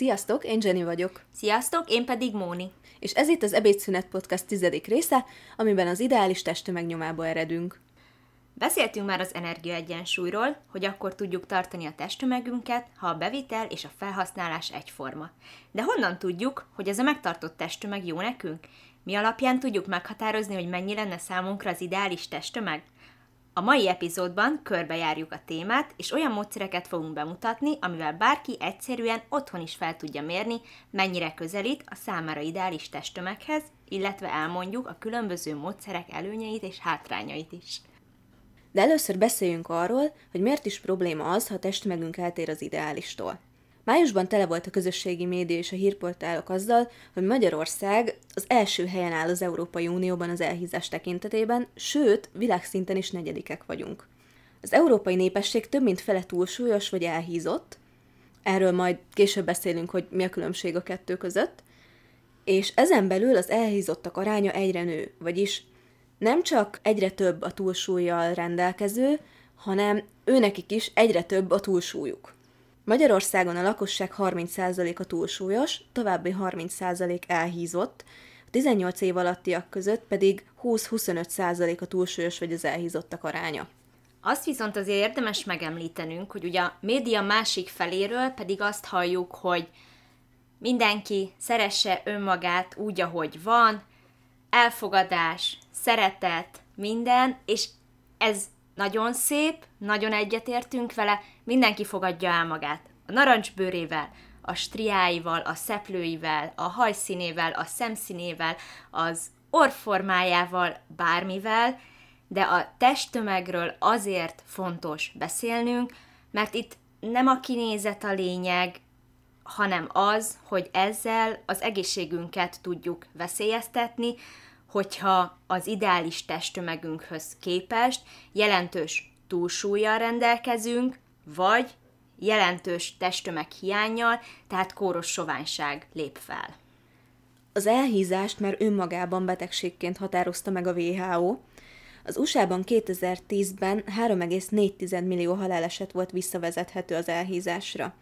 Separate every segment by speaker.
Speaker 1: Sziasztok, én Jenny vagyok.
Speaker 2: Sziasztok, én pedig Móni.
Speaker 1: És ez itt az Ebédszünet Podcast tizedik része, amiben az ideális testtömegnyomába eredünk.
Speaker 2: Beszéltünk már az energiaegyensúlyról, hogy akkor tudjuk tartani a testtömegünket, ha a bevitel és a felhasználás egyforma. De honnan tudjuk, hogy ez a megtartott testtömeg jó nekünk? Mi alapján tudjuk meghatározni, hogy mennyi lenne számunkra az ideális testtömeg? A mai epizódban körbejárjuk a témát, és olyan módszereket fogunk bemutatni, amivel bárki egyszerűen otthon is fel tudja mérni, mennyire közelít a számára ideális testtömeghez, illetve elmondjuk a különböző módszerek előnyeit és hátrányait is.
Speaker 1: De először beszéljünk arról, hogy miért is probléma az, ha testtömegünk eltér az ideálistól. Májusban tele volt a közösségi média és a hírportálok azzal, hogy Magyarország az első helyen áll az Európai Unióban az elhízás tekintetében, sőt, világszinten is negyedikek vagyunk. Az európai népesség több mint fele túlsúlyos vagy elhízott, erről majd később beszélünk, hogy mi a különbség a kettő között, és ezen belül az elhízottak aránya egyre nő, vagyis nem csak egyre több a túlsúlyjal rendelkező, hanem őnekik is egyre több a túlsúlyuk. Magyarországon a lakosság 30%-a túlsúlyos, további 30% elhízott, a 18 év alattiak között pedig 20-25% a túlsúlyos vagy az elhízottak aránya.
Speaker 2: Azt viszont azért érdemes megemlítenünk, hogy ugye a média másik feléről pedig azt halljuk, hogy mindenki szeresse önmagát úgy, ahogy van, elfogadás, szeretet, minden, és ez nagyon szép, nagyon egyetértünk vele, mindenki fogadja el magát. A narancsbőrével, a striáival, a szeplőivel, a hajszínével, a szemszínével, az orformájával, bármivel, de a testtömegről azért fontos beszélnünk, mert itt nem a kinézet a lényeg, hanem az, hogy ezzel az egészségünket tudjuk veszélyeztetni, hogyha az ideális testtömegünkhöz képest jelentős túlsúlyjal rendelkezünk, vagy jelentős testtömeg hiányjal, tehát kóros soványság lép fel.
Speaker 1: Az elhízást már önmagában betegségként határozta meg a WHO. Az USA-ban 2010-ben 3,4 millió haláleset volt visszavezethető az elhízásra.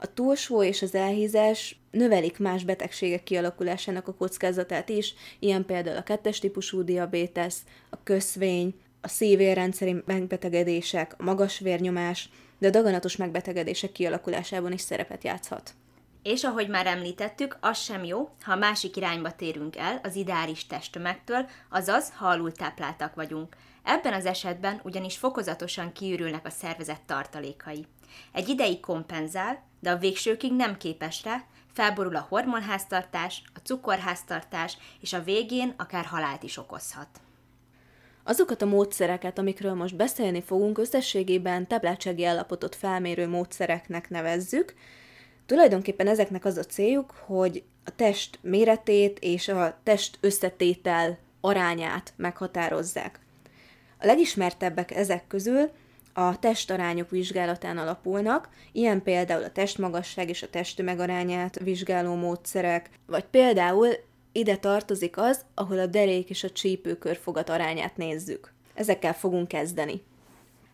Speaker 1: A túlsúly és az elhízás növelik más betegségek kialakulásának a kockázatát is, ilyen például a kettes típusú diabétesz, a köszvény, a szívérrendszeri megbetegedések, a magas vérnyomás, de a daganatos megbetegedések kialakulásában is szerepet játszhat.
Speaker 2: És ahogy már említettük, az sem jó, ha a másik irányba térünk el az ideális testtömegtől, azaz, ha alultápláltak vagyunk. Ebben az esetben ugyanis fokozatosan kiürülnek a szervezet tartalékai. Egy ideig kompenzál, de a végsőkig nem képes rá, felborul a hormonháztartás, a cukorháztartás, és a végén akár halált is okozhat.
Speaker 1: Azokat a módszereket, amikről most beszélni fogunk, összességében tápláltsági állapotot felmérő módszereknek nevezzük. Tulajdonképpen ezeknek az a céljuk, hogy a test méretét és a test összetétel arányát meghatározzák. A legismertebbek ezek közül a testarányok vizsgálatán alapulnak, ilyen például a testmagasság és a testtömeg arányát vizsgáló módszerek, vagy például ide tartozik az, ahol a derék és a csípőkörfogat arányát nézzük. Ezekkel fogunk kezdeni.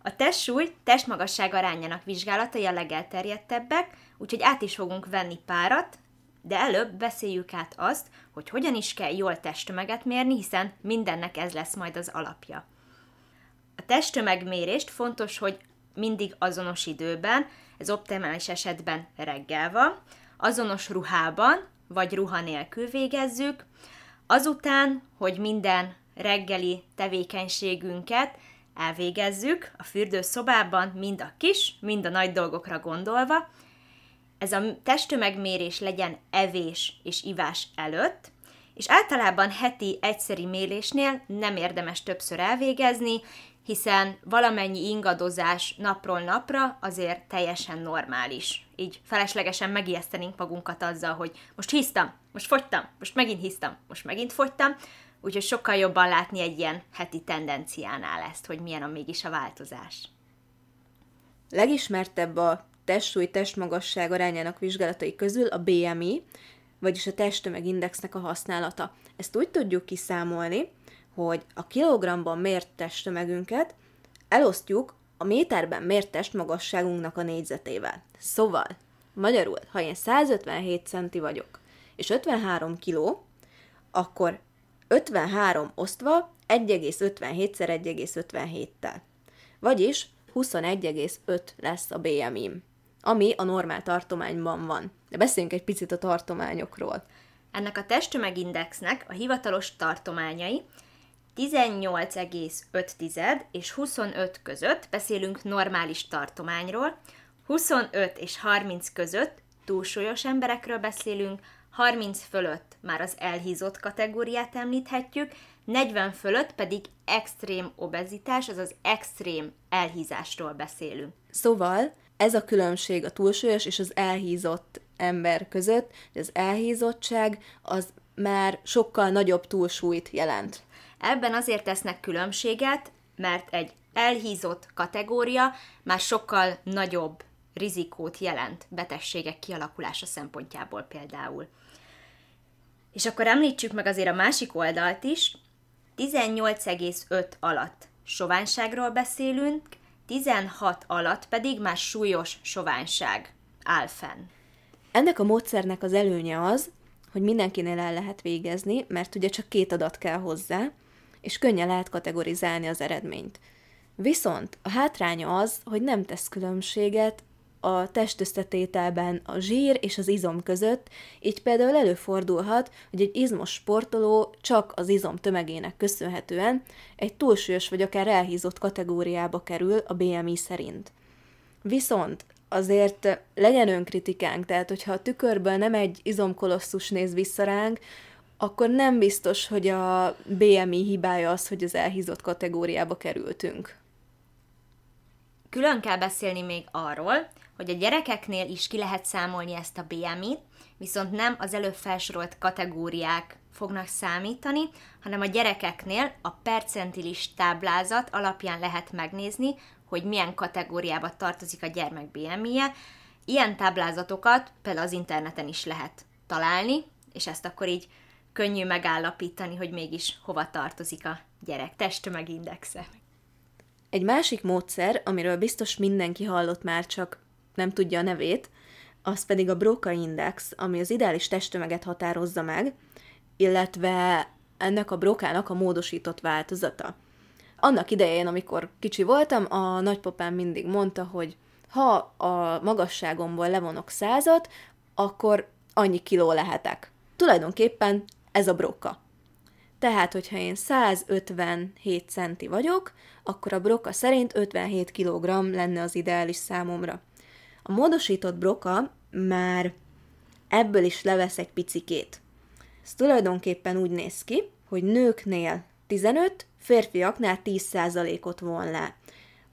Speaker 2: A testsúly testmagasság arányának vizsgálatai a legelterjedtebbek, úgyhogy át is fogunk venni párat, de előbb beszéljük át azt, hogy hogyan is kell jól testtömeget mérni, hiszen mindennek ez lesz majd az alapja. A testtömegmérést fontos, hogy mindig azonos időben, ez optimális esetben reggel van, azonos ruhában, vagy ruha nélkül végezzük, azután, hogy minden reggeli tevékenységünket elvégezzük a fürdőszobában, mind a kis, mind a nagy dolgokra gondolva, ez a testtömegmérés legyen evés és ivás előtt, és általában heti egyszeri mérésnél nem érdemes többször elvégezni, hiszen valamennyi ingadozás napról napra azért teljesen normális. Így feleslegesen megijesztenénk magunkat azzal, hogy most hisztam, most fogytam, most megint hisztam, most megint fogytam, úgyhogy sokkal jobban látni egy ilyen heti tendenciánál ezt, hogy milyen a mégis a változás.
Speaker 1: Legismertebb a testsúly testmagasság arányának vizsgálatai közül a BMI, vagyis a testtömegindexnek a használata. Ezt úgy tudjuk kiszámolni, hogy a kilogramban mért testtömegünket elosztjuk a méterben mért testmagasságunknak a négyzetével. Szóval, Magyarul, ha én 157 centi vagyok, és 53 kiló, akkor 53 osztva 1,57-szer 1,57-tel. Vagyis 21,5 lesz a BMI-m, ami a normál tartományban van. De beszéljünk egy picit a tartományokról.
Speaker 2: Ennek a testtömegindexnek a hivatalos tartományai 18,5 és 25 között beszélünk normális tartományról, 25 és 30 között túlsúlyos emberekről beszélünk, 30 fölött már az elhízott kategóriát említhetjük, 40 fölött pedig extrém obezitás, azaz extrém elhízásról beszélünk.
Speaker 1: Szóval ez a különbség a túlsúlyos és az elhízott ember között, hogy az elhízottság az már sokkal nagyobb túlsúlyt jelent.
Speaker 2: Ebben azért tesznek különbséget, mert egy elhízott kategória már sokkal nagyobb rizikót jelent betegségek kialakulása szempontjából például. És akkor említsük meg azért a másik oldalt is, 18,5 alatt soványságról beszélünk, 16 alatt pedig már súlyos soványság áll fenn.
Speaker 1: Ennek a módszernek az előnye az, hogy mindenkinél el lehet végezni, mert ugye csak két adat kell hozzá, és könnyen lehet kategorizálni az eredményt. Viszont a hátránya az, hogy nem tesz különbséget a testösszetételben a zsír és az izom között, így például előfordulhat, hogy egy izmos sportoló csak az izom tömegének köszönhetően egy túlsúlyos vagy akár elhízott kategóriába kerül a BMI szerint. Viszont azért legyen önkritikánk, tehát hogyha a tükörből nem egy izomkolosszus néz vissza ránk, akkor nem biztos, hogy a BMI hibája az, hogy az elhízott kategóriába kerültünk.
Speaker 2: Külön kell beszélni még arról, hogy a gyerekeknél is ki lehet számolni ezt a BMI-t, viszont nem az előbb felsorolt kategóriák fognak számítani, hanem a gyerekeknél a percentilis táblázat alapján lehet megnézni, hogy milyen kategóriába tartozik a gyermek BMI-je. Ilyen táblázatokat például az interneten is lehet találni, és ezt akkor így könnyű megállapítani, hogy mégis hova tartozik a gyerek testtömegindexe.
Speaker 1: Egy másik módszer, amiről biztos mindenki hallott már, csak nem tudja a nevét, az pedig a Broca Index, ami az ideális testtömeget határozza meg, illetve ennek a brokának a módosított változata. Annak idején, amikor kicsi voltam, a nagypapám mindig mondta, hogy ha a magasságomból levonok százat, akkor annyi kiló lehetek. Tulajdonképpen ez a broka. Tehát, hogyha én 157 centi vagyok, akkor a broka szerint 57 kg lenne az ideális számomra. A módosított broka már ebből is levesz egy picikét. Ez tulajdonképpen úgy néz ki, hogy nőknél 15, férfiaknál 10%-ot von le.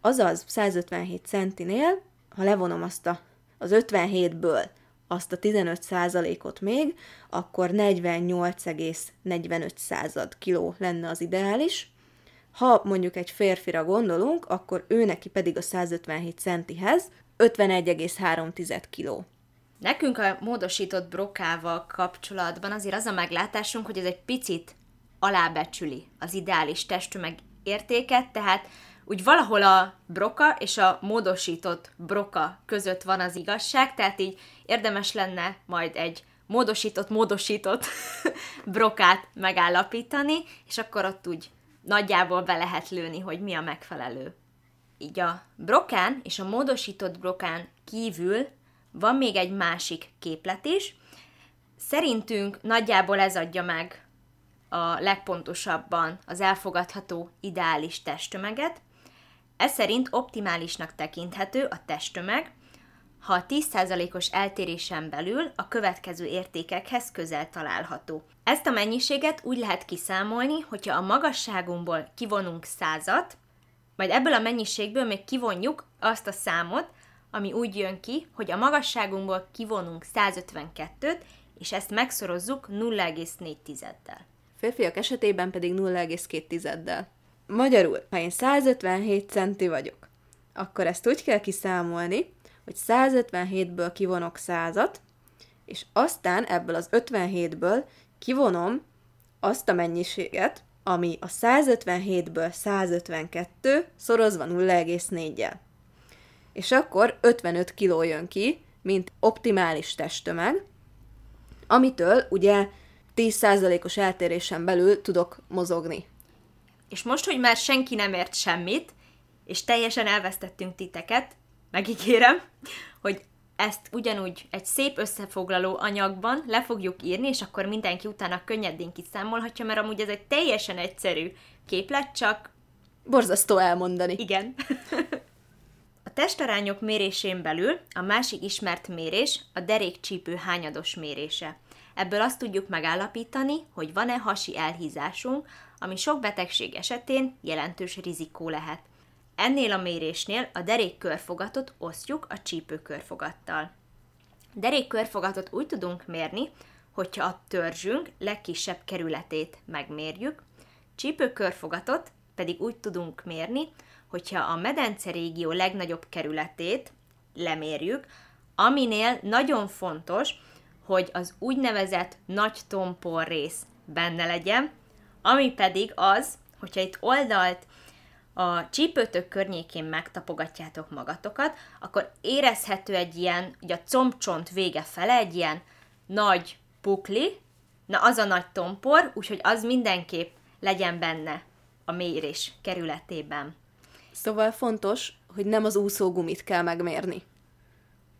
Speaker 1: Azaz 157 centinél, ha levonom azt a, az 57-ből azt a 15%-ot még, akkor 48,45 század kiló lenne az ideális. Ha mondjuk egy férfira gondolunk, akkor ő neki pedig a 157 centihez 51,3 kiló.
Speaker 2: Nekünk a módosított brokával kapcsolatban azért az a meglátásunk, hogy ez egy picit alábecsüli az ideális testtömeg értéket, tehát úgy valahol a broka és a módosított broka között van az igazság, tehát így érdemes lenne majd egy módosított, módosított brokát megállapítani, és akkor ott úgy nagyjából be lehet lőni, hogy mi a megfelelő. Így a brokán és a módosított brokán kívül van még egy másik képlet is. Szerintünk nagyjából ez adja meg a legpontosabban az elfogadható ideális testtömeget. Ez szerint optimálisnak tekinthető a testtömeg, ha a 10%-os eltérésen belül a következő értékekhez közel található. Ezt a mennyiséget úgy lehet kiszámolni, hogyha a magasságunkból kivonunk százat, majd ebből a mennyiségből még kivonjuk azt a számot, ami úgy jön ki, hogy a magasságunkból kivonunk 152-t, és ezt megszorozzuk 0,4-del.
Speaker 1: Férfiak esetében pedig 0,2-del. Magyarul, ha én 157 centi vagyok, akkor ezt úgy kell kiszámolni, hogy 157-ből kivonok 100-at, és aztán ebből az 57-ből kivonom azt a mennyiséget, ami a 157-ből 152 szorozva 0,4-jel. És akkor 55 kiló jön ki mint optimális testtömeg, amitől ugye 10%-os eltérésen belül tudok mozogni.
Speaker 2: És most, hogy már senki nem ért semmit, és teljesen elvesztettünk titeket, megígérem, hogy ezt ugyanúgy egy szép összefoglaló anyagban le fogjuk írni, és akkor mindenki utána könnyedén kiszámolhatja, mert amúgy ez egy teljesen egyszerű képlet, csak...
Speaker 1: Borzasztó elmondani.
Speaker 2: Igen. a testarányok mérésén belül a másik ismert mérés a derékcsípő hányados mérése. Ebből azt tudjuk megállapítani, hogy van-e hasi elhízásunk, ami sok betegség esetén jelentős rizikó lehet. Ennél a mérésnél a derékkörfogatot osztjuk a csípőkörfogattal. Derékkörfogatot úgy tudunk mérni, hogyha a törzsünk legkisebb kerületét megmérjük, csípőkörfogatot pedig úgy tudunk mérni, hogyha a medence régió legnagyobb kerületét lemérjük, aminél nagyon fontos, hogy az úgynevezett nagy tompor rész benne legyen, ami pedig az, hogyha itt oldalt a csípőtök környékén megtapogatjátok magatokat, akkor érezhető egy ilyen, ugye a combcsont vége fele, egy ilyen nagy pukli, na az a nagy tompor, úgyhogy az mindenképp legyen benne a mérés kerületében.
Speaker 1: Szóval fontos, hogy nem az úszógumit kell megmérni.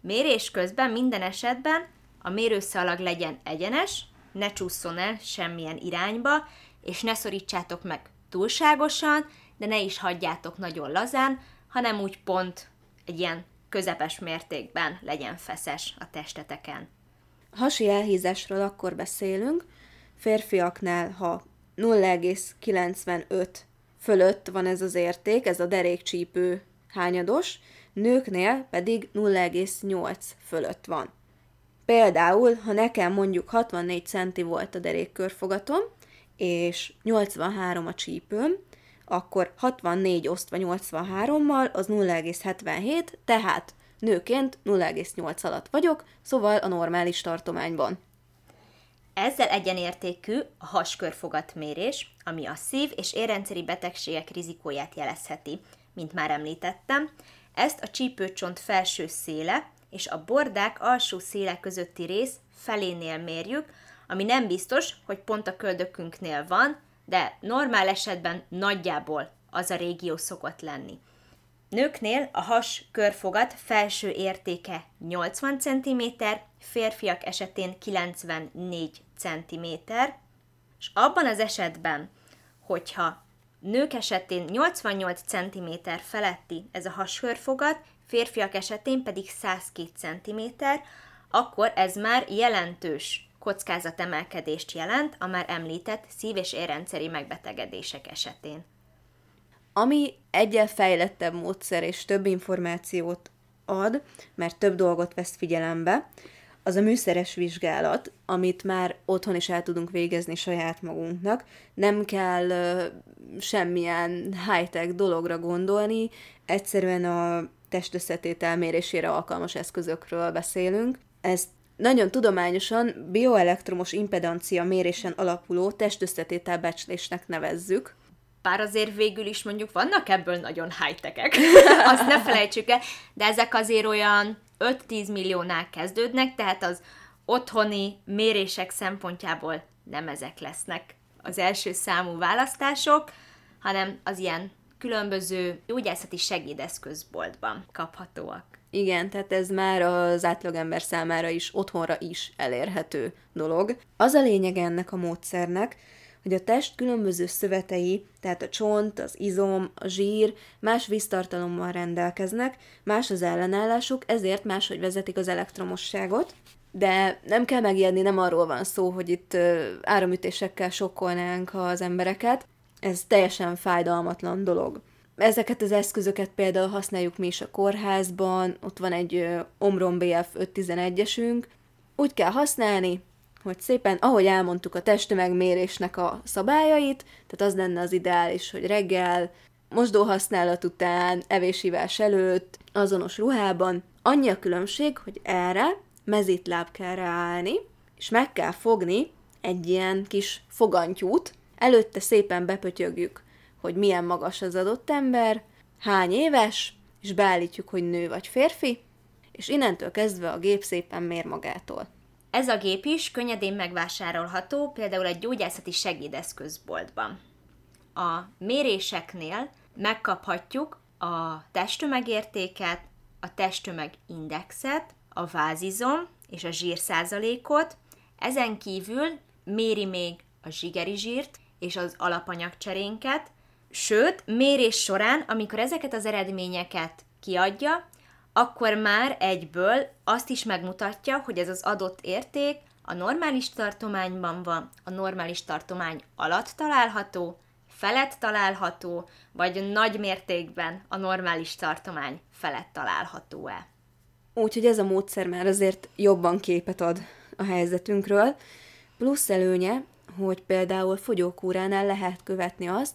Speaker 2: Mérés közben minden esetben a mérőszalag legyen egyenes, ne csúszson el semmilyen irányba, és ne szorítsátok meg túlságosan, de ne is hagyjátok nagyon lazán, hanem úgy pont egy ilyen közepes mértékben legyen feszes a testeteken.
Speaker 1: Hasi elhízásról akkor beszélünk, férfiaknál, ha 0,95 fölött van ez az érték, ez a derékcsípő hányados, nőknél pedig 0,8 fölött van. Például, ha nekem mondjuk 64 centi volt a derékkörfogatom, és 83 a csípőm, akkor 64 osztva 83-mal az 0,77, tehát nőként 0,8 alatt vagyok, szóval a normális tartományban.
Speaker 2: Ezzel egyenértékű a haskörfogatmérés, ami a szív- és érrendszeri betegségek rizikóját jelezheti, mint már említettem. Ezt a csípőcsont felső széle és a bordák alsó széle közötti rész felénél mérjük, ami nem biztos, hogy pont a köldökünknél van, de normál esetben nagyjából az a régió szokott lenni. Nőknél a has körfogat felső értéke 80 cm, férfiak esetén 94 cm, és abban az esetben, hogyha nők esetén 88 cm feletti ez a haskörfogat, férfiak esetén pedig 102 cm, akkor ez már jelentős kockázatemelkedést jelent a már említett szív- és érrendszeri megbetegedések esetén.
Speaker 1: Ami egyel fejlettebb módszer és több információt ad, mert több dolgot vesz figyelembe, az a műszeres vizsgálat, amit már otthon is el tudunk végezni saját magunknak. Nem kell uh, semmilyen high-tech dologra gondolni, egyszerűen a testösszetétel mérésére alkalmas eszközökről beszélünk. Ezt nagyon tudományosan bioelektromos impedancia mérésen alapuló testösszetétel becslésnek nevezzük.
Speaker 2: Bár azért végül is mondjuk vannak ebből nagyon high-techek, azt ne felejtsük el, de ezek azért olyan 5-10 milliónál kezdődnek, tehát az otthoni mérések szempontjából nem ezek lesznek az első számú választások, hanem az ilyen különböző gyógyászati segédeszközboltban kaphatóak.
Speaker 1: Igen, tehát ez már az átlagember számára is, otthonra is elérhető dolog. Az a lényeg ennek a módszernek, hogy a test különböző szövetei, tehát a csont, az izom, a zsír más víztartalommal rendelkeznek, más az ellenállásuk, ezért máshogy vezetik az elektromosságot, de nem kell megijedni, nem arról van szó, hogy itt áramütésekkel sokkolnánk az embereket, ez teljesen fájdalmatlan dolog. Ezeket az eszközöket például használjuk mi is a kórházban, ott van egy Omron BF 511-esünk, úgy kell használni, hogy szépen, ahogy elmondtuk a testtömegmérésnek a szabályait, tehát az lenne az ideális, hogy reggel, mosdóhasználat után, evésívás előtt, azonos ruhában, annyi a különbség, hogy erre mezitláb kell ráállni, és meg kell fogni egy ilyen kis fogantyút, előtte szépen bepötyögjük hogy milyen magas az adott ember, hány éves, és beállítjuk, hogy nő vagy férfi, és innentől kezdve a gép szépen mér magától.
Speaker 2: Ez a gép is könnyedén megvásárolható, például egy gyógyászati segédeszközboltban. A méréseknél megkaphatjuk a testtömegértéket, a testtömegindexet, a vázizom és a zsírszázalékot, ezen kívül méri még a zsigeri zsírt és az alapanyagcserénket, sőt, mérés során, amikor ezeket az eredményeket kiadja, akkor már egyből azt is megmutatja, hogy ez az adott érték a normális tartományban van, a normális tartomány alatt található, felett található, vagy nagy mértékben a normális tartomány felett található-e.
Speaker 1: Úgyhogy ez a módszer már azért jobban képet ad a helyzetünkről. Plusz előnye, hogy például fogyókúránál lehet követni azt,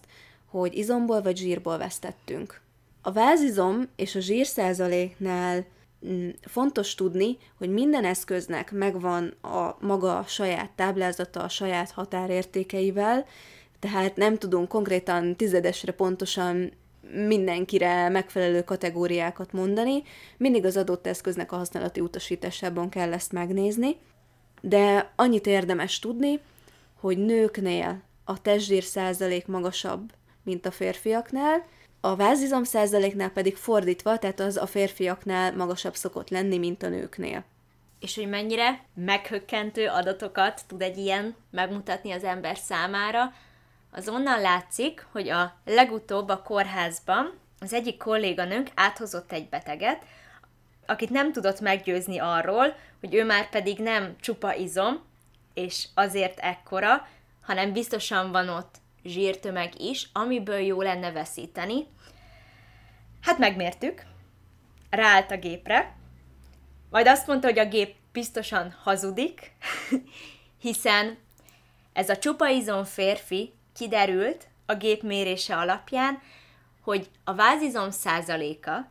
Speaker 1: hogy izomból vagy zsírból vesztettünk. A vázizom és a zsírszázaléknál mm, fontos tudni, hogy minden eszköznek megvan a maga saját táblázata, a saját határértékeivel, tehát nem tudunk konkrétan tizedesre pontosan mindenkire megfelelő kategóriákat mondani, mindig az adott eszköznek a használati utasításában kell ezt megnézni, de annyit érdemes tudni, hogy nőknél a testzsír százalék magasabb, mint a férfiaknál, a vázizom százaléknál pedig fordítva, tehát az a férfiaknál magasabb szokott lenni, mint a nőknél.
Speaker 2: És hogy mennyire meghökkentő adatokat tud egy ilyen megmutatni az ember számára, az onnan látszik, hogy a legutóbb a kórházban az egyik kolléganőnk áthozott egy beteget, akit nem tudott meggyőzni arról, hogy ő már pedig nem csupa izom, és azért ekkora, hanem biztosan van ott zsírtömeg is, amiből jó lenne veszíteni. Hát megmértük, ráállt a gépre, majd azt mondta, hogy a gép biztosan hazudik, hiszen ez a csupa izom férfi kiderült a gép mérése alapján, hogy a vázizom százaléka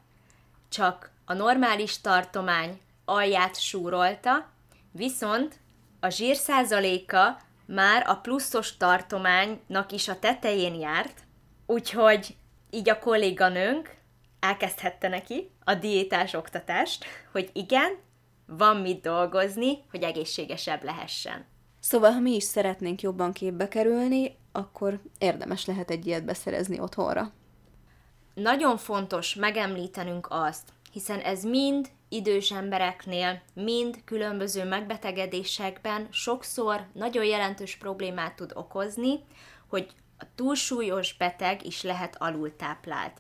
Speaker 2: csak a normális tartomány alját súrolta, viszont a zsír százaléka már a pluszos tartománynak is a tetején járt, úgyhogy így a kolléganőnk elkezdhette neki a diétás oktatást, hogy igen, van mit dolgozni, hogy egészségesebb lehessen.
Speaker 1: Szóval, ha mi is szeretnénk jobban képbe kerülni, akkor érdemes lehet egy ilyet beszerezni otthonra.
Speaker 2: Nagyon fontos megemlítenünk azt, hiszen ez mind idős embereknél, mind különböző megbetegedésekben sokszor nagyon jelentős problémát tud okozni, hogy a túlsúlyos beteg is lehet alultáplált.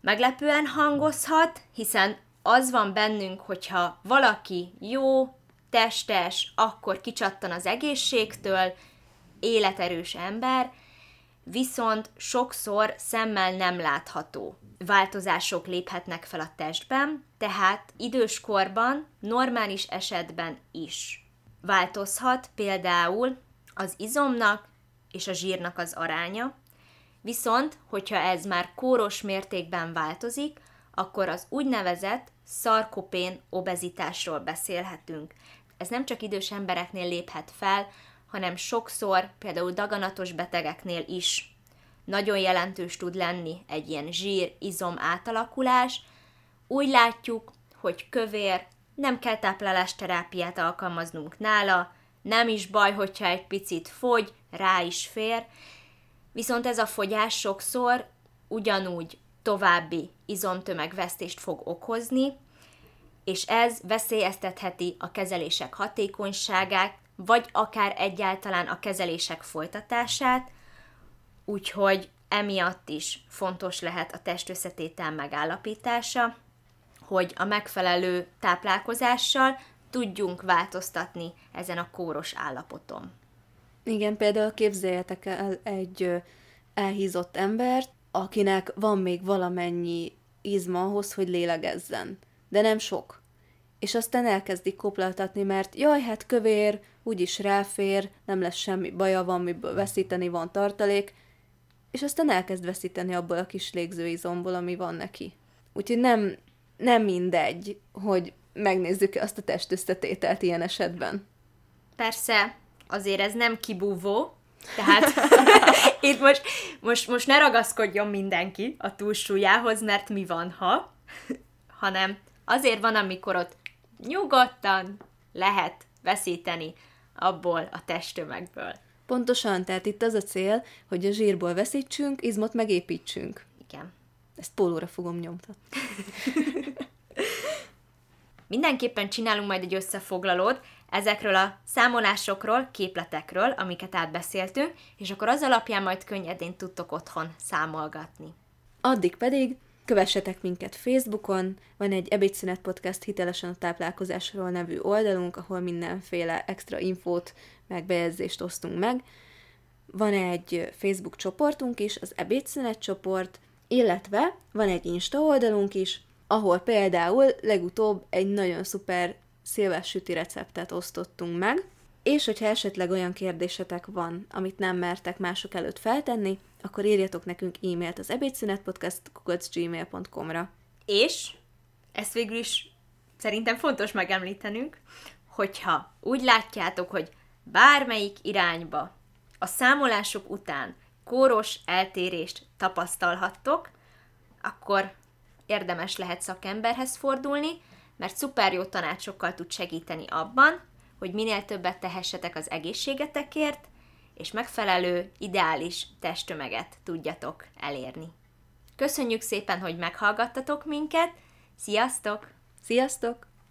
Speaker 2: Meglepően hangozhat, hiszen az van bennünk, hogyha valaki jó, testes, akkor kicsattan az egészségtől, életerős ember, viszont sokszor szemmel nem látható változások léphetnek fel a testben, tehát időskorban, normális esetben is változhat például az izomnak és a zsírnak az aránya, viszont, hogyha ez már kóros mértékben változik, akkor az úgynevezett szarkopén obezitásról beszélhetünk. Ez nem csak idős embereknél léphet fel, hanem sokszor például daganatos betegeknél is nagyon jelentős tud lenni egy ilyen zsír-izom átalakulás. Úgy látjuk, hogy kövér, nem kell táplálásterápiát alkalmaznunk nála, nem is baj, hogyha egy picit fogy, rá is fér, viszont ez a fogyás sokszor ugyanúgy további izomtömegvesztést fog okozni, és ez veszélyeztetheti a kezelések hatékonyságát, vagy akár egyáltalán a kezelések folytatását, úgyhogy emiatt is fontos lehet a testösszetétel megállapítása, hogy a megfelelő táplálkozással tudjunk változtatni ezen a kóros állapoton.
Speaker 1: Igen, például képzeljetek el egy elhízott embert, akinek van még valamennyi izma ahhoz, hogy lélegezzen. De nem sok. És aztán elkezdik koplaltatni, mert jaj, hát kövér, úgyis ráfér, nem lesz semmi baja, van miből veszíteni, van tartalék, és aztán elkezd veszíteni abból a kis légzőizomból, ami van neki. Úgyhogy nem, nem mindegy, hogy megnézzük azt a testösszetételt ilyen esetben.
Speaker 2: Persze, azért ez nem kibúvó, tehát itt most, most, most ne ragaszkodjon mindenki a túlsúlyához, mert mi van, ha, hanem azért van, amikor ott nyugodtan lehet veszíteni abból a testtömegből.
Speaker 1: Pontosan, tehát itt az a cél, hogy a zsírból veszítsünk, izmot megépítsünk.
Speaker 2: Igen.
Speaker 1: Ezt pólóra fogom nyomtatni.
Speaker 2: Mindenképpen csinálunk majd egy összefoglalót ezekről a számolásokról, képletekről, amiket átbeszéltünk, és akkor az alapján majd könnyedén tudtok otthon számolgatni.
Speaker 1: Addig pedig kövessetek minket Facebookon, van egy Ebédszünet Podcast hitelesen a táplálkozásról nevű oldalunk, ahol mindenféle extra infót, meg bejegyzést osztunk meg. Van egy Facebook csoportunk is, az Ebédszünet csoport, illetve van egy Insta oldalunk is, ahol például legutóbb egy nagyon szuper szilvás süti receptet osztottunk meg, és hogyha esetleg olyan kérdésetek van, amit nem mertek mások előtt feltenni, akkor írjatok nekünk e-mailt az ebédszünetpodcast.gmail.com-ra.
Speaker 2: És, ezt végül is szerintem fontos megemlítenünk, hogyha úgy látjátok, hogy bármelyik irányba a számolások után kóros eltérést tapasztalhattok, akkor érdemes lehet szakemberhez fordulni, mert szuper jó tanácsokkal tud segíteni abban, hogy minél többet tehessetek az egészségetekért, és megfelelő, ideális testtömeget tudjatok elérni. Köszönjük szépen, hogy meghallgattatok minket, sziasztok!
Speaker 1: Sziasztok!